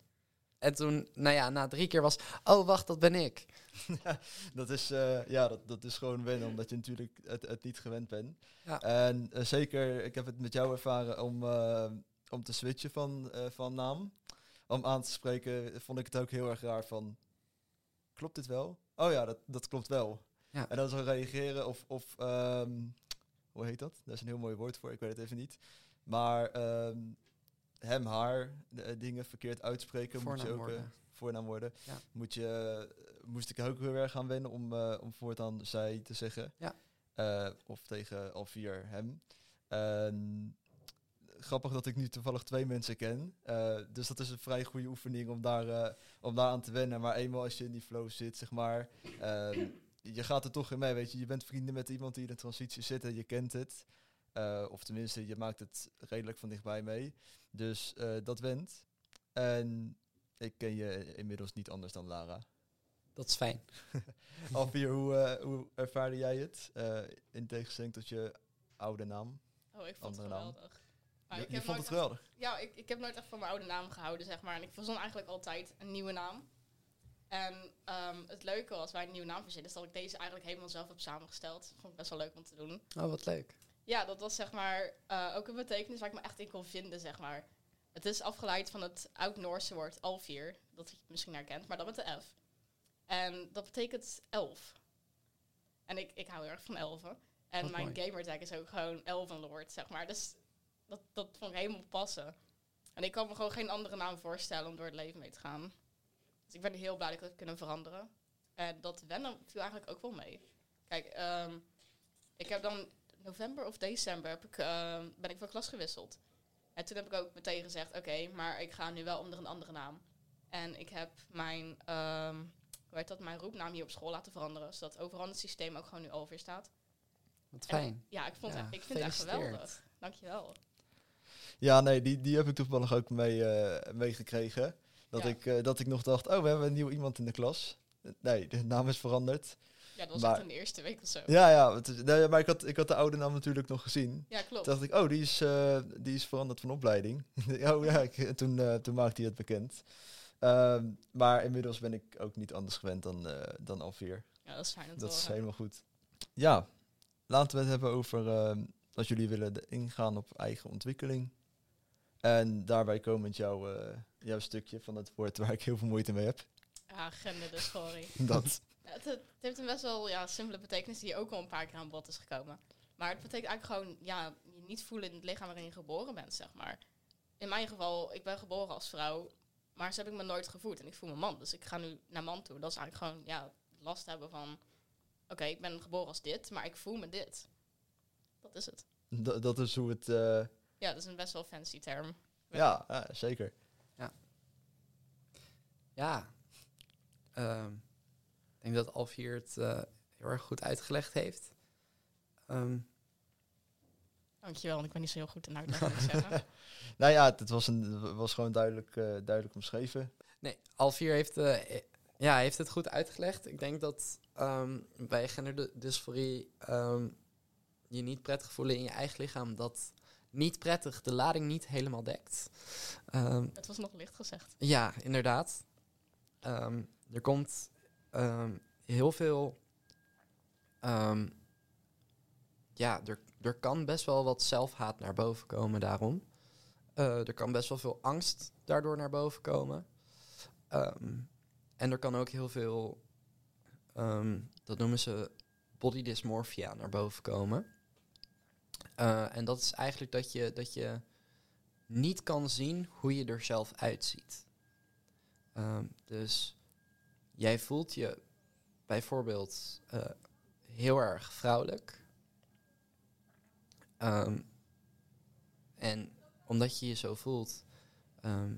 en toen, nou ja, na drie keer was, oh wacht, dat ben ik. dat is, eh, ja, dat, dat is gewoon wennen, omdat je natuurlijk het, het niet gewend bent. Ja. En eh, zeker, ik heb het met jou ervaren om, eh, om te switchen van, van naam. Om aan te spreken, vond ik het ook heel erg raar van, klopt dit wel? Oh ja, dat, dat klopt wel. Ja. En dan zo reageren of, of ehm, hoe heet dat? Daar is een heel mooi woord voor, ik weet het even niet. Maar ehm, hem, haar, de, dingen verkeerd uitspreken, moet je ook... worden. Voornaam worden. Ja. Moet je, moest ik ook heel erg gaan wennen om, eh, om voortaan zij te zeggen. Ja. Eh, of tegen al vier hem. Grappig dat ik nu toevallig twee mensen ken. Eh, dus dat is een vrij goede oefening om daar, om daar aan te wennen. Maar eenmaal als je in die flow zit, zeg maar, ehm, je gaat er toch in mee, weet je. Je bent vrienden met iemand die in de transitie zit en je kent het. Of tenminste, je maakt het redelijk van dichtbij mee. Dus dat went. En ik ken je inmiddels niet anders dan Lara. Dat is fijn. Alvier, hoe, eh, hoe ervaarde jij het? Eh, in tegenstelling tot je oude naam. Oh, ik vond het geweldig. Je ik je vond het geweldig? echt- Ja, ik, ik heb nooit echt van mijn oude naam gehouden, zeg maar. En ik verzon eigenlijk altijd een nieuwe naam. En ehm, het leuke was bij een nieuwe naam verzinnen, is dat ik deze eigenlijk helemaal zelf heb samengesteld. Vond ik best wel leuk om te doen. Oh, wat leuk. Ja, dat was zeg maar eh, ook een betekenis waar ik me echt in kon vinden, zeg maar. Het is afgeleid van het oud-Noorse woord alfir, dat je misschien herkent, maar dan met de F. En dat betekent elf. En ik, ik hou heel erg van elfen. En Wat mijn mooi. gamertag is ook gewoon elvenlord, zeg maar. Dus dat, dat vond ik helemaal passen. En ik kan me gewoon geen andere naam voorstellen om door het leven mee te gaan. Dus ik ben heel blij dat ik dat heb kunnen veranderen. En dat wennen viel eigenlijk ook wel mee. Kijk, ehm, ik heb dan november of december heb ik, ehm, ben ik van klas gewisseld. En toen heb ik ook meteen gezegd, oké, maar ik ga nu wel onder een andere naam. En ik heb mijn, ehm, hoe heet dat, mijn roepnaam hier op school laten veranderen. Zodat overal in het systeem ook gewoon nu alweer staat. Wat En fijn. ja, ik, vond Ja, het, ik vind het echt geweldig. Dankjewel. Ja, nee, die, die heb ik toevallig ook mee, eh, meegekregen. Dat, Ja. ik, eh, dat ik nog dacht, oh, we hebben een nieuw iemand in de klas. Nee, de naam is veranderd. Ja, dat was Maar- echt in de eerste week of zo. Ja, ja, het maar ik had, ik had de oude naam natuurlijk nog gezien. Ja, klopt. Toen dacht ik, oh, die is, eh, die is veranderd van opleiding. oh ja, ik, en toen, eh, toen maakte hij het bekend. Ehm, maar inmiddels ben ik ook niet anders gewend dan, eh dan. Ja, dat is fijn te Dat is helemaal goed. Ja, laten we het hebben over ehm als jullie willen ingaan op eigen ontwikkeling. En daarbij komend jouw, jouw stukje van het woord waar ik heel veel moeite mee heb. Ja, genderdysphorie. Dat. Ja, het, het heeft een best wel ja, simpele betekenis die ook al een paar keer aan bod is gekomen. Maar het betekent eigenlijk gewoon ja, je niet voelen in het lichaam waarin je geboren bent, zeg maar. In mijn geval, ik ben geboren als vrouw, maar zo heb ik me nooit gevoeld. En ik voel me man, dus ik ga nu naar man toe. Dat is eigenlijk gewoon ja, last hebben van... Oké, ik ben geboren als dit, maar ik voel me dit. Dat is het. Dat, dat is hoe het... eh, Ja, dat is een best wel fancy term. ja, ja, zeker. Ja. Ehm, ik denk dat Alfier het eh, heel erg goed uitgelegd heeft. Ehm, Dankjewel, want ik ben niet zo heel goed in uitleggen, ik. Nou ja, het, was, een, was gewoon duidelijk, eh, duidelijk omschreven. nee, Alfier heeft, eh, ja, heeft het goed uitgelegd. Ik denk dat ehm, bij genderdysforie ehm, je niet prettig voelen in je eigen lichaam... dat niet prettig de lading niet helemaal dekt. Ehm, Het was nog licht gezegd. Ja, inderdaad. Ehm, er komt ehm, heel veel. ehm, ja, er, er kan best wel wat zelfhaat naar boven komen daarom. Eh, er kan best wel veel angst daardoor naar boven komen. Ehm, en er kan ook heel veel, dat noemen ze body dysmorphia, naar boven komen. Eh, en dat is eigenlijk dat je, dat je niet kan zien hoe je er zelf uitziet. Dus jij voelt je bijvoorbeeld eh, heel erg vrouwelijk. Ehm, en omdat je je zo voelt, ehm,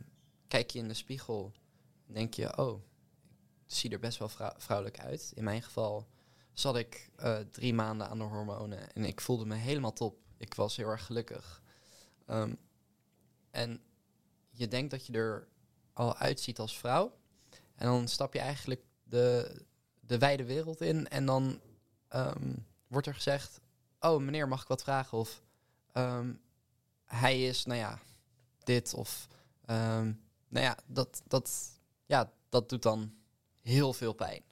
kijk je in de spiegel en denk je, oh, ik zie er best wel vrou- vrouwelijk uit. In mijn geval zat ik eh, drie maanden aan de hormonen en ik voelde me helemaal top. Ik was heel erg gelukkig. Ehm, en je denkt dat je er al uitziet als vrouw. En dan stap je eigenlijk de, de wijde wereld in. En dan ehm, wordt er gezegd: Oh, meneer, mag ik wat vragen? Of ehm, hij is, nou ja, dit. Of ehm, nou ja, dat, dat, ja, dat doet dan heel veel pijn.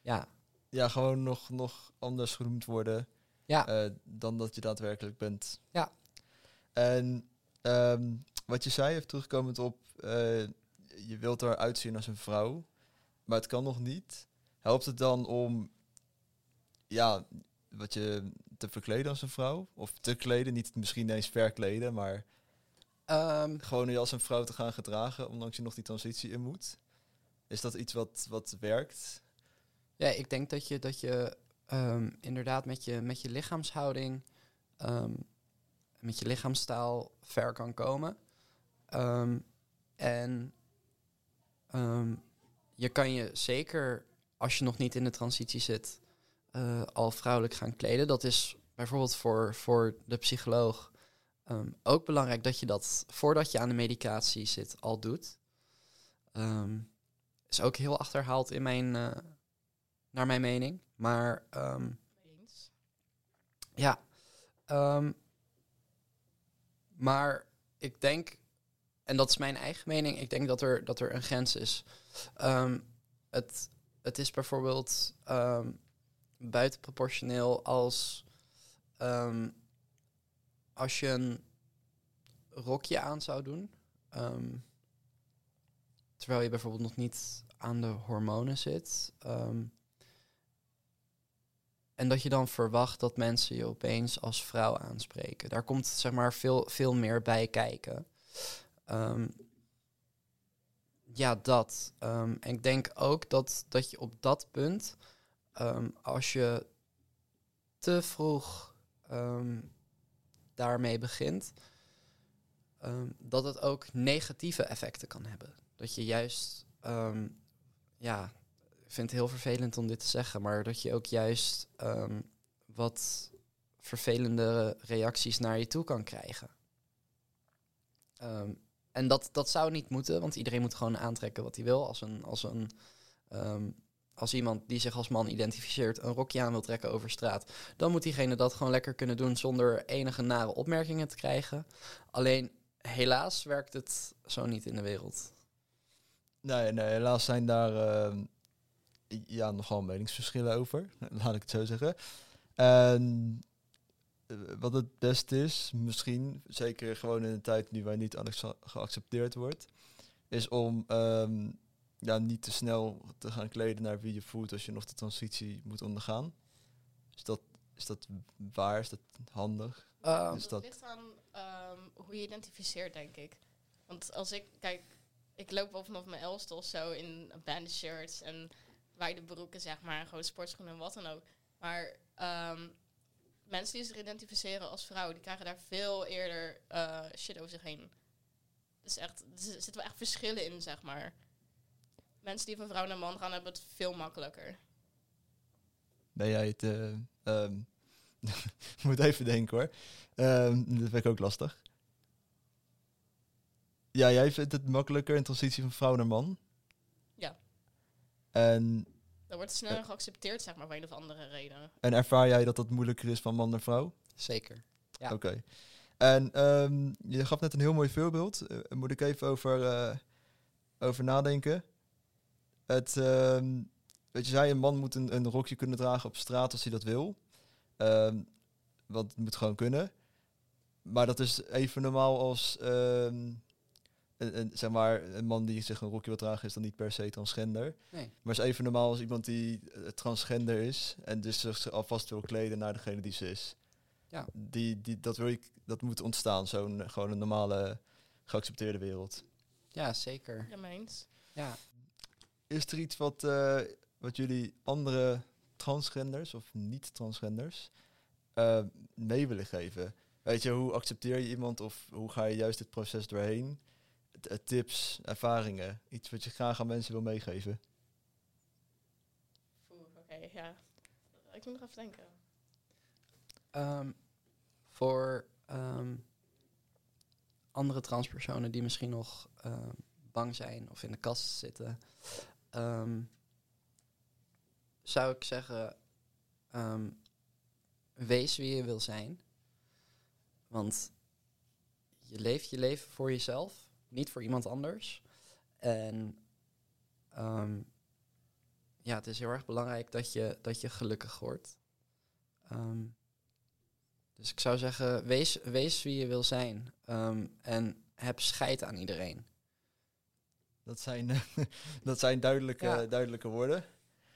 Ja, Ja, gewoon nog, nog anders genoemd worden ja, eh, dan dat je daadwerkelijk bent. Ja. En wat je zei, even terugkomend op, eh, je wilt eruit zien als een vrouw, maar het kan nog niet. Helpt het dan om, ja, wat je te verkleden als een vrouw? Of te kleden, niet misschien eens verkleden, maar Ehm, gewoon je als een vrouw te gaan gedragen, ondanks je nog die transitie in moet? Is dat iets wat, wat werkt? Ja, ik denk dat je, dat je ehm, inderdaad met je, met je lichaamshouding ehm, met je lichaamstaal ver kan komen. En ehm, je kan je zeker, als je nog niet in de transitie zit, eh, al vrouwelijk gaan kleden. Dat is bijvoorbeeld voor, voor de psycholoog ehm, ook belangrijk dat je dat voordat je aan de medicatie zit al doet. Ehm, is ook heel achterhaald in mijn, eh, naar mijn mening. Maar ja. Maar ik denk, en dat is mijn eigen mening, ik denk dat er, dat er een grens is. Ehm, het, het is bijvoorbeeld ehm, buitenproportioneel als ehm, als je een rokje aan zou doen. terwijl je bijvoorbeeld nog niet aan de hormonen zit. en dat je dan verwacht dat mensen je opeens als vrouw aanspreken. Daar komt zeg maar veel, veel meer bij kijken. Ehm, ja, dat. Ehm, en ik denk ook dat, dat je op dat punt, ehm, als je te vroeg daarmee begint, dat het ook negatieve effecten kan hebben. Dat je juist, ja, ik vind het heel vervelend om dit te zeggen, maar dat je ook juist wat vervelende reacties naar je toe kan krijgen. Ehm, en dat, dat zou niet moeten, want iedereen moet gewoon aantrekken wat hij wil. Als, een, als, een, ehm, als iemand die zich als man identificeert een rokje aan wil trekken over straat, dan moet diegene dat gewoon lekker kunnen doen zonder enige nare opmerkingen te krijgen. Alleen helaas werkt het zo niet in de wereld. Nee, nee, helaas zijn daar ehm, ja, nogal meningsverschillen over, laat ik het zo zeggen. En eh, wat het beste is, misschien, zeker gewoon in een tijd nu wij niet anexa- geaccepteerd wordt, is om ehm, ja, niet te snel te gaan kleden naar wie je voelt als je nog de transitie moet ondergaan. Is dat, is dat waar? Is dat handig? Ehm, Is dat, dat- ligt aan ehm, hoe je identificeert, denk ik. Want als ik, kijk, ik loop wel vanaf mijn elfste of zo in banded shirts en wijde broeken, zeg maar, en gewoon sportschoenen en wat dan ook. Maar ehm, mensen die zich identificeren als vrouw, die krijgen daar veel eerder eh, shit over zich heen. Dus echt, er zitten wel echt verschillen in, zeg maar. Mensen die van vrouw naar man gaan, hebben het veel makkelijker. Ben jij het... ik moet even denken hoor. Ehm, dat vind ik ook lastig. Ja, jij vindt het makkelijker in transitie van vrouw naar man. Ja. En, Dat wordt sneller geaccepteerd, zeg maar, voor een of andere reden. en ervaar jij dat dat moeilijker is van man naar vrouw? zeker. Ja. Oké. En ehm, je gaf net een heel mooi voorbeeld. Eh, Daar moet ik even over, eh, over nadenken. Het, ehm, weet je, zei een man moet een, een rokje kunnen dragen op straat als hij dat wil. Ehm, want het moet gewoon kunnen. Maar dat is even normaal als ehm, een, een, zeg maar, een man die zich een rokje wil dragen is dan niet per se transgender. Nee. Maar is even normaal als iemand die eh, transgender is en dus zich alvast wil kleden naar degene die ze is. Ja. Die, die, dat, wil ik, dat moet ontstaan, zo'n gewoon een normale geaccepteerde wereld. Ja, zeker. Ja, mee eens. Ja. Is er iets wat, eh, wat jullie andere transgenders of niet-transgenders eh, mee willen geven? Weet je, hoe accepteer je iemand of hoe ga je juist dit proces doorheen? Eh, tips, ervaringen, iets wat je graag aan mensen wil meegeven. Oké, ja. Ik moet nog even denken. Ehm, voor ehm, andere transpersonen die misschien nog ehm, bang zijn of in de kast zitten, ehm, zou ik zeggen: ehm, wees wie je wil zijn. Want je leeft je leven voor jezelf, niet voor iemand anders. En ehm, ja, het is heel erg belangrijk dat je, dat je gelukkig wordt. Ehm, dus ik zou zeggen, wees, wees wie je wil zijn. Ehm, en heb scheid aan iedereen. Dat zijn, dat zijn duidelijke, Ja. duidelijke woorden.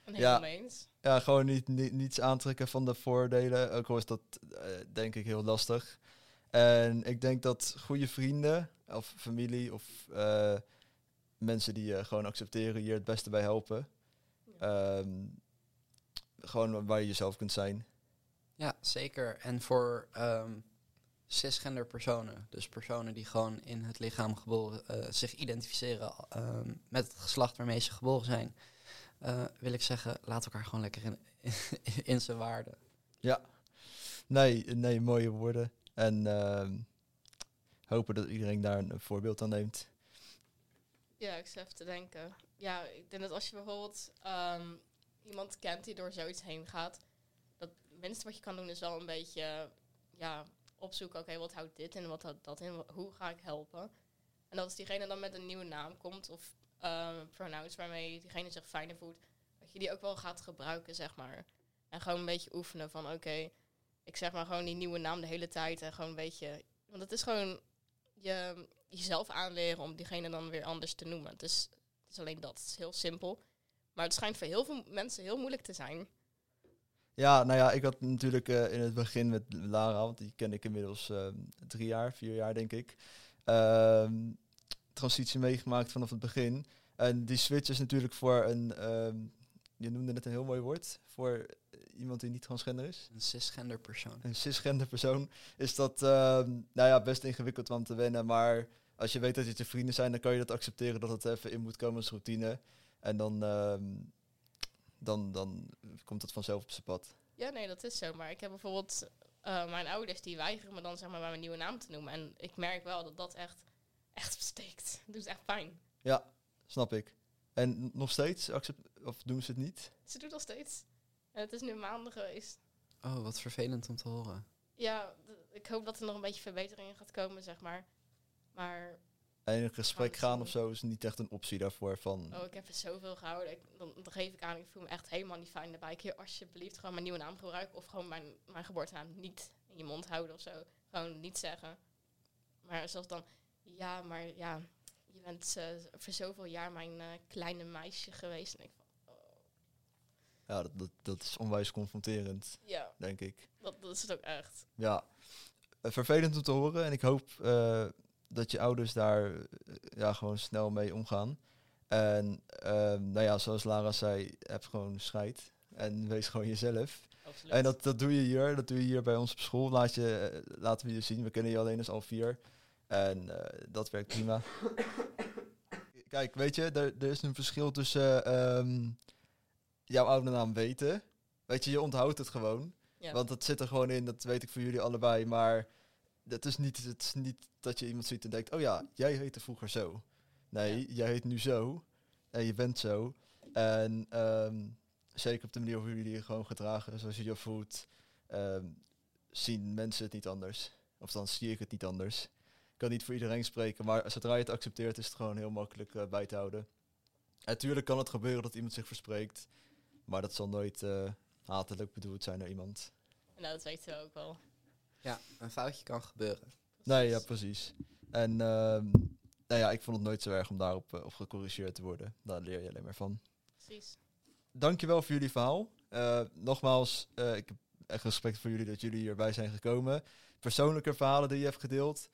Ja. helemaal mee eens. Ja, gewoon niet, niet, niets aantrekken van de voordelen. Ook al is dat eh, denk ik heel lastig. En ik denk dat goede vrienden of familie of eh, mensen die je gewoon accepteren hier het beste bij helpen. Ehm, gewoon waar je jezelf kunt zijn. Ja, zeker. En voor ehm, cisgender personen, dus personen die gewoon in het lichaam geboren, eh, zich identificeren ehm, met het geslacht waarmee ze geboren zijn, eh, wil ik zeggen, laat elkaar gewoon lekker in, in, zijn waarde. Ja, nee, nee, mooie woorden. En ehm, hopen dat iedereen daar een voorbeeld aan neemt. Ja, ik even te denken. Ja, ik denk dat als je bijvoorbeeld ehm, iemand kent die door zoiets heen gaat, dat het minste wat je kan doen is wel een beetje ja, opzoeken, oké, wat houdt dit in, wat houdt dat in, hoe ga ik helpen? En dat als diegene dan met een nieuwe naam komt of uh, pronouns waarmee diegene zich fijner voelt, dat je die ook wel gaat gebruiken, zeg maar. En gewoon een beetje oefenen van, oké, ik zeg maar gewoon die nieuwe naam de hele tijd en gewoon een beetje, want het is gewoon je, jezelf aanleren om diegene dan weer anders te noemen. Dus het is alleen dat, het is heel simpel. Maar het schijnt voor heel veel mensen heel moeilijk te zijn. Ja, nou ja, ik had natuurlijk uh, in het begin met Lara, want die ken ik inmiddels uh, drie jaar, vier jaar denk ik, uh, transitie meegemaakt vanaf het begin. En die switch is natuurlijk voor een, ehm, je noemde het een heel mooi woord, voor iemand die niet transgender is. Een cisgender persoon. Een cisgender persoon is dat, ehm, nou ja, best ingewikkeld om te wennen, maar als je weet dat het je vrienden zijn, dan kan je dat accepteren dat het even in moet komen als routine. En dan dan, dan komt het vanzelf op zijn pad. Ja, nee, dat is zo. Maar ik heb bijvoorbeeld uh, mijn ouders die weigeren me dan zeg maar bij mijn nieuwe naam te noemen. En ik merk wel dat dat echt, echt steekt. Het doet echt pijn. Ja, snap ik. En nog steeds, accept of doen ze het niet? Ze doet nog steeds. En het is nu maanden geweest. Oh, wat vervelend om te horen. Ja, ik hoop dat er nog een beetje verbetering in gaat komen, zeg maar. Maar en in een gesprek gaan of zo is niet echt een optie daarvoor. Van oh, ik heb er zoveel gehouden. Ik, dan, dan, geef ik aan, ik voel me echt helemaal niet fijn daarbij. Ik alsjeblieft gewoon mijn nieuwe naam gebruiken. Of gewoon mijn, mijn geboortenaam niet in je mond houden of zo. Gewoon niet zeggen. Maar zelfs dan, ja, maar ja, je bent uh, voor zoveel jaar mijn uh, kleine meisje geweest. En ik. Ja, dat, dat, dat, is onwijs confronterend, ja, denk ik. Dat, dat is het ook echt. Ja, uh, vervelend om te horen. En ik hoop dat je ouders daar eh, ja, gewoon snel mee omgaan. En ehm, nou ja, zoals Lara zei, heb gewoon scheid. En wees gewoon jezelf. Absoluut. En dat, dat doe je hier. Dat doe je hier bij ons op school. Laat je, eh, laten we je zien. We kennen je alleen als al vier. En uh, dat werkt prima. Kijk, weet je, er, er is een verschil tussen um, jouw oude naam weten. Weet je, je onthoudt het gewoon. Ja. Want dat zit er gewoon in, dat weet ik voor jullie allebei. Maar dat is niet, het is niet dat je iemand ziet en denkt, oh ja, jij heette vroeger zo. Nee, jij heet nu zo. En je bent zo. En ehm, zeker op de manier hoe jullie je gewoon gedragen, zoals je je voelt, ehm, zien mensen het niet anders. Of dan zie ik het niet anders. Ik kan niet voor iedereen spreken, maar zodra je het accepteert, is het gewoon heel makkelijk uh, bij te houden. Natuurlijk kan het gebeuren dat iemand zich verspreekt, maar dat zal nooit uh, hatelijk bedoeld zijn naar iemand. Nou, dat weten we ook wel. Ja, een foutje kan gebeuren. Nee, ja, precies. En uh, nou ja, ik vond het nooit zo erg om daarop uh, op gecorrigeerd te worden. Daar leer je alleen maar van. Precies. Dankjewel voor jullie verhaal. Uh, nogmaals, uh, ik heb echt respect voor jullie dat jullie hierbij zijn gekomen. Persoonlijke verhalen die je hebt gedeeld.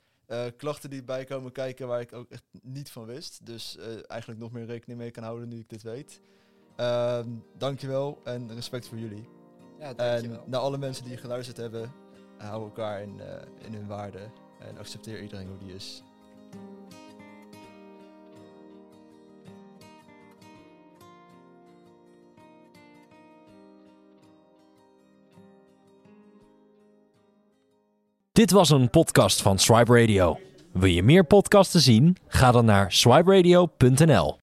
klachten die bij komen kijken waar ik ook echt niet van wist. Dus eigenlijk nog meer rekening mee kan houden nu ik dit weet. Ehm, dankjewel en respect voor jullie. Ja, dankjewel. En naar alle mensen die geluisterd hebben, hou elkaar in, uh, in hun waarde en accepteer iedereen hoe die is. Dit was een podcast van Swipe Radio. Wil je meer podcasts zien? Ga dan naar swiperadio.nl.